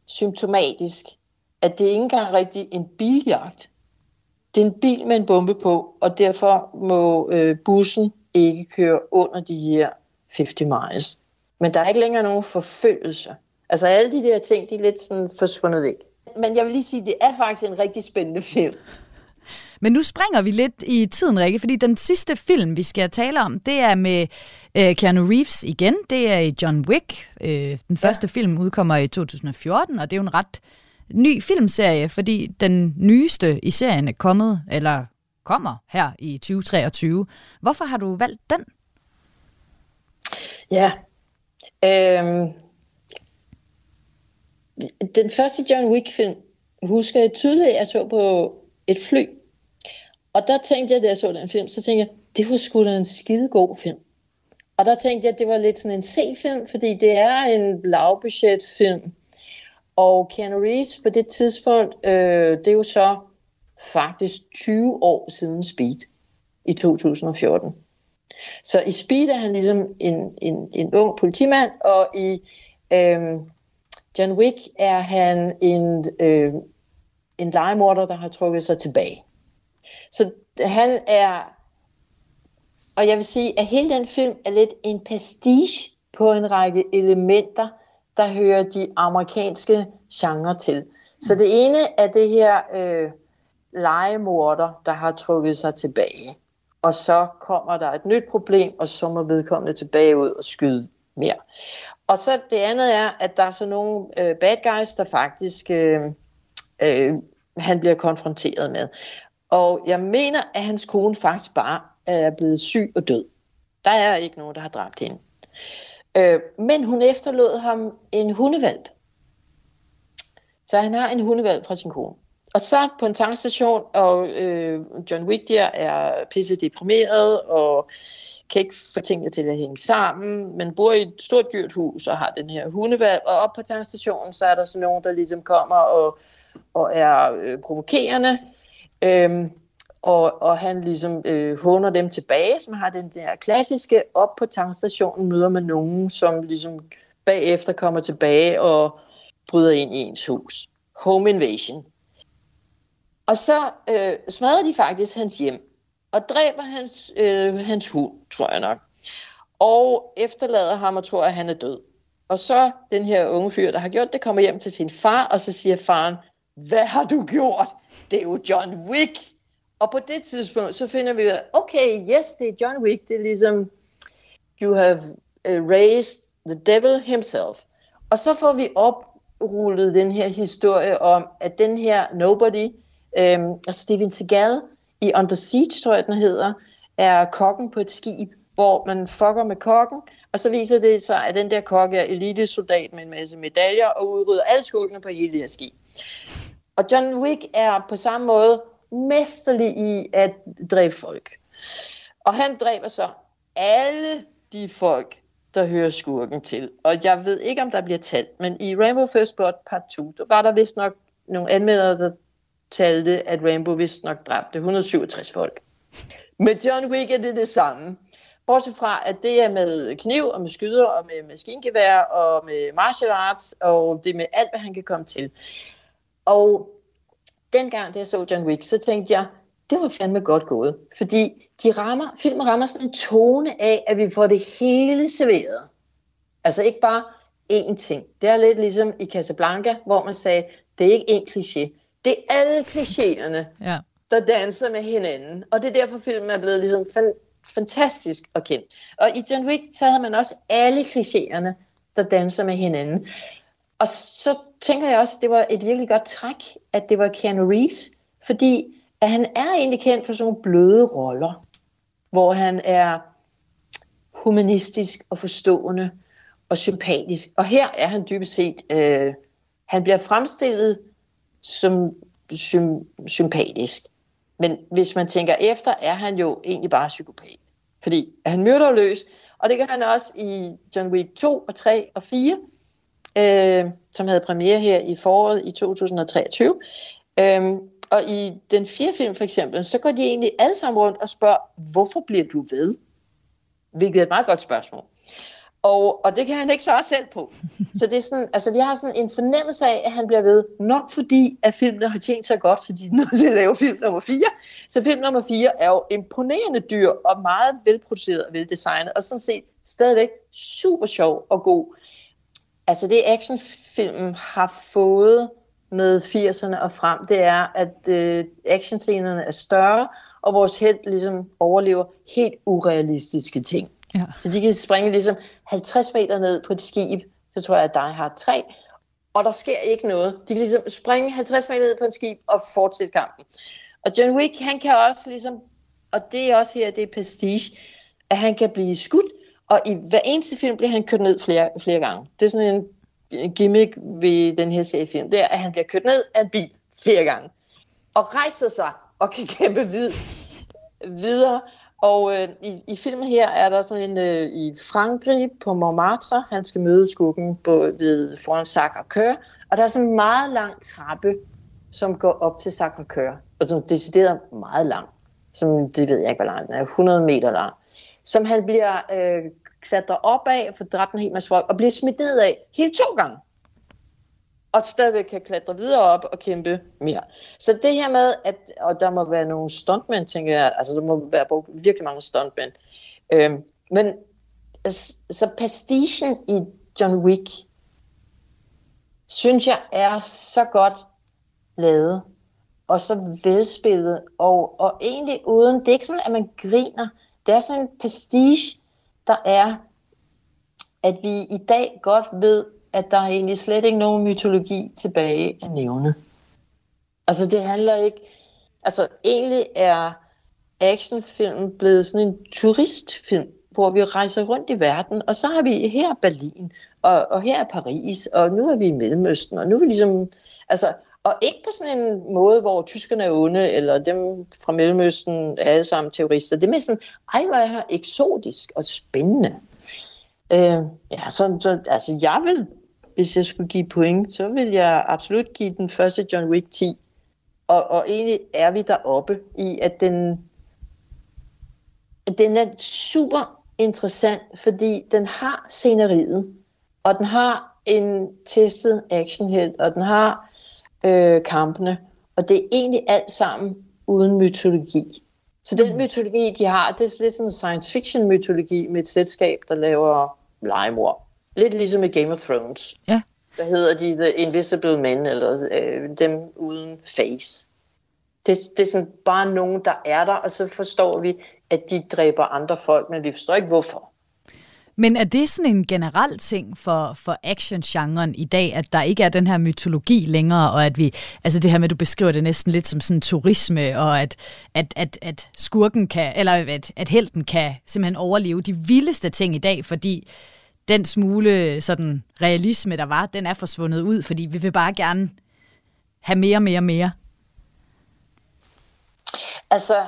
D: symptomatisk, at det ikke engang rigtig en biljagt det er en bil med en bombe på, og derfor må øh, bussen ikke køre under de her 50 miles. Men der er ikke længere nogen forfølgelse. Altså alle de der ting, de er lidt sådan forsvundet væk. Men jeg vil lige sige, det er faktisk en rigtig spændende film.
C: Men nu springer vi lidt i tiden, Rikke, fordi den sidste film, vi skal tale om, det er med øh, Keanu Reeves igen. Det er i John Wick. Øh, den første ja. film udkommer i 2014, og det er jo en ret ny filmserie, fordi den nyeste i serien er kommet, eller kommer her i 2023. Hvorfor har du valgt den?
D: Ja, øhm, den første John Wick-film husker jeg tydeligt, at jeg så på et fly. Og der tænkte jeg, da jeg så den film, så tænkte jeg, det var sgu da en skide god film. Og der tænkte jeg, at det var lidt sådan en C-film, fordi det er en lavbudget film, og Keanu Reeves på det tidspunkt, øh, det er jo så faktisk 20 år siden Speed i 2014. Så i Speed er han ligesom en, en, en ung politimand, og i øh, John Wick er han en, øh, en legemorder, der har trukket sig tilbage. Så han er, og jeg vil sige, at hele den film er lidt en pastiche på en række elementer, der hører de amerikanske genre til. Så det ene er det her øh, legemorder, der har trukket sig tilbage. Og så kommer der et nyt problem, og så må vedkommende tilbage ud og skyde mere. Og så det andet er, at der er så nogle øh, bad guys, der faktisk øh, øh, han bliver konfronteret med. Og jeg mener, at hans kone faktisk bare er blevet syg og død. Der er ikke nogen, der har dræbt hende. Øh, men hun efterlod ham en hundevalp. Så han har en hundevalp fra sin kone. Og så på en tankstation, og øh, John Wick der er pisse deprimeret, og kan ikke få tingene til at hænge sammen, men bor i et stort dyrt hus og har den her hundevalg, og op på tankstationen, så er der sådan nogen, der ligesom kommer og, og er øh, provokerende, øhm, og, og han ligesom øh, håner dem tilbage, som har den der klassiske, op på tankstationen møder man nogen, som ligesom bagefter kommer tilbage og bryder ind i ens hus. Home invasion. Og så øh, smadrer de faktisk hans hjem, og dræber hans, øh, hans hund, tror jeg nok. Og efterlader ham og tror, at han er død. Og så den her unge fyr, der har gjort det, kommer hjem til sin far, og så siger faren, hvad har du gjort? Det er jo John Wick. Og på det tidspunkt, så finder vi ud af, okay, yes, det er John Wick. Det er ligesom, you have uh, raised the devil himself. Og så får vi oprullet den her historie om, at den her nobody, øhm, altså Steven Seagal, i Under Siege, tror jeg, den hedder, er kokken på et skib, hvor man fucker med kokken, og så viser det sig, at den der kokke er elitesoldat med en masse medaljer og udrydder alle skurkene på hele det her skib. Og John Wick er på samme måde mesterlig i at dræbe folk. Og han dræber så alle de folk, der hører skurken til. Og jeg ved ikke, om der bliver talt, men i Rainbow First Blood part 2, der var der vist nok nogle anmeldere, der talte, at Rainbow vist nok dræbte 167 folk. Med John Wick er det det samme. Bortset fra, at det er med kniv og med skyder og med maskingevær og med martial arts, og det er med alt, hvad han kan komme til. Og dengang, da jeg så John Wick, så tænkte jeg, det var fandme godt gået. Fordi de rammer, filmen rammer sådan en tone af, at vi får det hele serveret. Altså ikke bare én ting. Det er lidt ligesom i Casablanca, hvor man sagde, det er ikke en kliché. Det er alle klichéerne, ja. der danser med hinanden. Og det er derfor, filmen er blevet ligesom fan- fantastisk og kendt. Og i John Wick, så havde man også alle klichéerne, der danser med hinanden. Og så tænker jeg også, at det var et virkelig godt træk, at det var Keanu Reeves, fordi at han er egentlig kendt for sådan nogle bløde roller, hvor han er humanistisk og forstående og sympatisk. Og her er han dybest set, øh, han bliver fremstillet som sym- sympatisk. Men hvis man tænker efter, er han jo egentlig bare psykopat. Fordi han myrder løs, og det gør han også i John Wick 2 og 3 og 4, øh, som havde premiere her i foråret i 2023. Øh, og i den fjerde film for eksempel, så går de egentlig alle sammen rundt og spørger, hvorfor bliver du ved? Hvilket er et meget godt spørgsmål. Og, og det kan han ikke svare selv på. Så det er sådan, altså vi har sådan en fornemmelse af, at han bliver ved, nok fordi at filmene har tjent så godt, så de er nødt til at lave film nummer 4. Så film nummer 4 er jo imponerende dyr og meget velproduceret og veldesignet, og sådan set stadigvæk super sjov og god. Altså det actionfilmen har fået med 80'erne og frem, det er, at øh, actionscenerne er større, og vores held ligesom overlever helt urealistiske ting. Ja. Så de kan springe ligesom 50 meter ned på et skib, så tror jeg, at dig har tre, og der sker ikke noget. De kan ligesom springe 50 meter ned på et skib og fortsætte kampen. Og John Wick, han kan også ligesom, og det er også her, det er prestige, at han kan blive skudt, og i hver eneste film bliver han kørt ned flere, flere gange. Det er sådan en gimmick ved den her seriefilm, det er, at han bliver kørt ned af en bil flere gange, og rejser sig og kan kæmpe vid, videre. Og øh, i, i filmen her er der sådan en øh, i Frankrig på Montmartre, han skal møde skuggen på, ved foran Sacre-Cœur, og der er sådan en meget lang trappe, som går op til Sacre-Cœur, og som decideret meget lang, som det ved jeg ikke, hvor lang den er, 100 meter lang, som han bliver øh, klatre op af og få dræbt en hel masse folk, og blive smidt ned af hele to gange og stadigvæk kan klatre videre op og kæmpe mere. Så det her med, at og der må være nogle stuntmænd, tænker jeg, altså der må være brugt virkelig mange stuntmænd. Øhm, men altså, så pastichen i John Wick, synes jeg er så godt lavet, og så velspillet, og, og egentlig uden, det er ikke sådan, at man griner, det er sådan en pastiche, der er, at vi i dag godt ved, at der er egentlig slet ikke nogen mytologi tilbage at nævne. Altså det handler ikke, altså egentlig er actionfilmen blevet sådan en turistfilm, hvor vi rejser rundt i verden, og så har vi her Berlin, og, og her er Paris, og nu er vi i Mellemøsten, og nu er vi ligesom, altså, og ikke på sådan en måde, hvor tyskerne er onde, eller dem fra Mellemøsten er alle sammen terrorister. Det er mere sådan, ej, hvor er her eksotisk og spændende. Øh, ja, så, så, altså jeg vil hvis jeg skulle give point, så vil jeg absolut give den første John Wick 10. Og, og egentlig er vi deroppe i, at den, den er super interessant, fordi den har sceneriet, og den har en testet actionhelt, og den har øh, kampene, og det er egentlig alt sammen uden mytologi. Så den mm. mytologi, de har, det er lidt sådan en science fiction mytologi med et selskab, der laver legemord. Lidt ligesom i Game of Thrones. Ja. Hvad hedder de? The Invisible Men, eller øh, dem uden face. Det, det er sådan bare nogen, der er der, og så forstår vi, at de dræber andre folk, men vi forstår ikke hvorfor.
C: Men er det sådan en generel ting for, for action-genren i dag, at der ikke er den her mytologi længere, og at vi, altså det her med, at du beskriver det næsten lidt som sådan turisme, og at, at, at, at skurken kan, eller at, at helten kan simpelthen overleve de vildeste ting i dag, fordi den smule sådan realisme, der var, den er forsvundet ud, fordi vi vil bare gerne have mere, mere, mere.
D: Altså,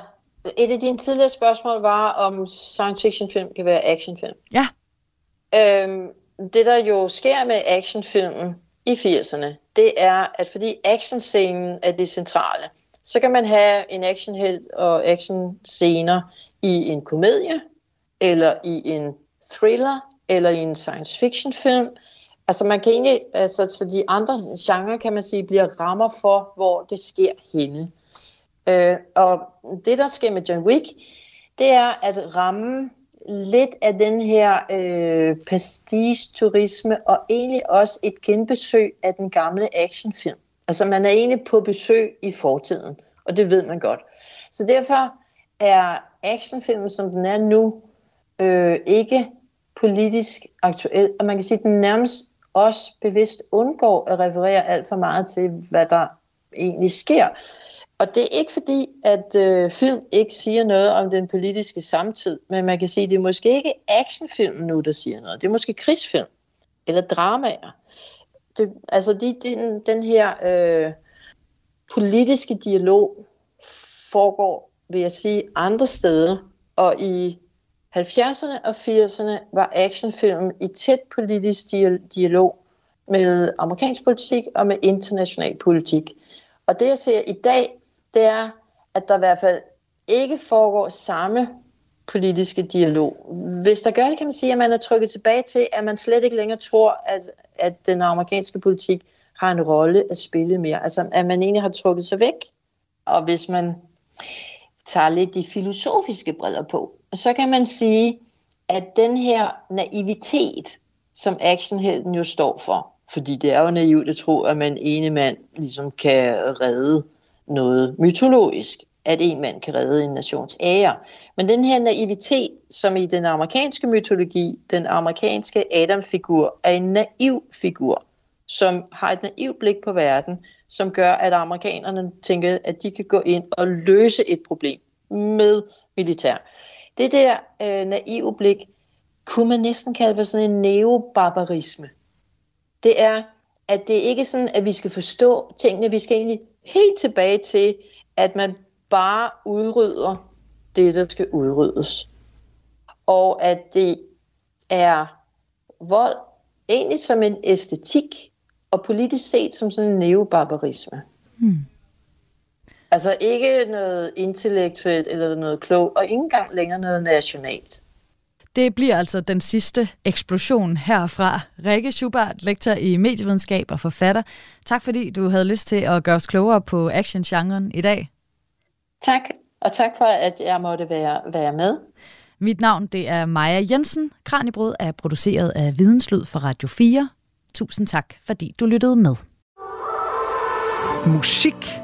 D: et af dine tidligere spørgsmål var, om science fiction film kan være actionfilm.
C: Ja.
D: Øhm, det, der jo sker med actionfilmen i 80'erne, det er, at fordi actionscenen er det centrale, så kan man have en actionheld og actionscener i en komedie, eller i en thriller, eller i en science fiction film. Altså man kan egentlig, altså, så de andre genrer kan man sige, bliver rammer for, hvor det sker henne. Øh, og det der sker med John Wick, det er at ramme lidt af den her øh, prestige-turisme, og egentlig også et genbesøg af den gamle actionfilm. Altså man er egentlig på besøg i fortiden, og det ved man godt. Så derfor er actionfilmen, som den er nu, øh, ikke politisk aktuel, og man kan sige, at den nærmest også bevidst undgår at referere alt for meget til, hvad der egentlig sker. Og det er ikke fordi, at øh, film ikke siger noget om den politiske samtid, men man kan sige, at det er måske ikke actionfilmen nu, der siger noget. Det er måske krigsfilm eller dramaer. Det, altså de, den, den her øh, politiske dialog foregår, vil jeg sige, andre steder, og i 70'erne og 80'erne var actionfilmen i tæt politisk dialog med amerikansk politik og med international politik. Og det jeg ser i dag, det er, at der i hvert fald ikke foregår samme politiske dialog. Hvis der gør det, kan man sige, at man er trykket tilbage til, at man slet ikke længere tror, at, at den amerikanske politik har en rolle at spille mere. Altså, at man egentlig har trukket sig væk. Og hvis man tager lidt de filosofiske briller på, så kan man sige, at den her naivitet, som actionhelten jo står for, Fordi det er jo naivt at tro, at man ene mand ligesom kan redde noget mytologisk, at en mand kan redde en nations ære. Men den her naivitet, som i den amerikanske mytologi, den amerikanske Adam-figur, er en naiv figur, som har et naivt blik på verden, som gør, at amerikanerne tænker, at de kan gå ind og løse et problem med militær. Det der øh, naive blik kunne man næsten kalde for sådan en neobarbarisme. Det er, at det ikke er sådan, at vi skal forstå tingene. Vi skal egentlig helt tilbage til, at man bare udrydder det, der skal udryddes. Og at det er vold egentlig som en æstetik, og politisk set som sådan en neobarbarisme. Hmm. Altså ikke noget intellektuelt eller noget klogt, og ikke engang længere noget nationalt.
C: Det bliver altså den sidste eksplosion herfra. Rikke Schubert, lektor i medievidenskab og forfatter. Tak fordi du havde lyst til at gøre os klogere på action-genren i dag.
D: Tak, og tak for, at jeg måtte være, være med.
C: Mit navn det er Maja Jensen. Kranjebrud er produceret af Videnslyd for Radio 4. Tusind tak, fordi du lyttede med.
E: Musik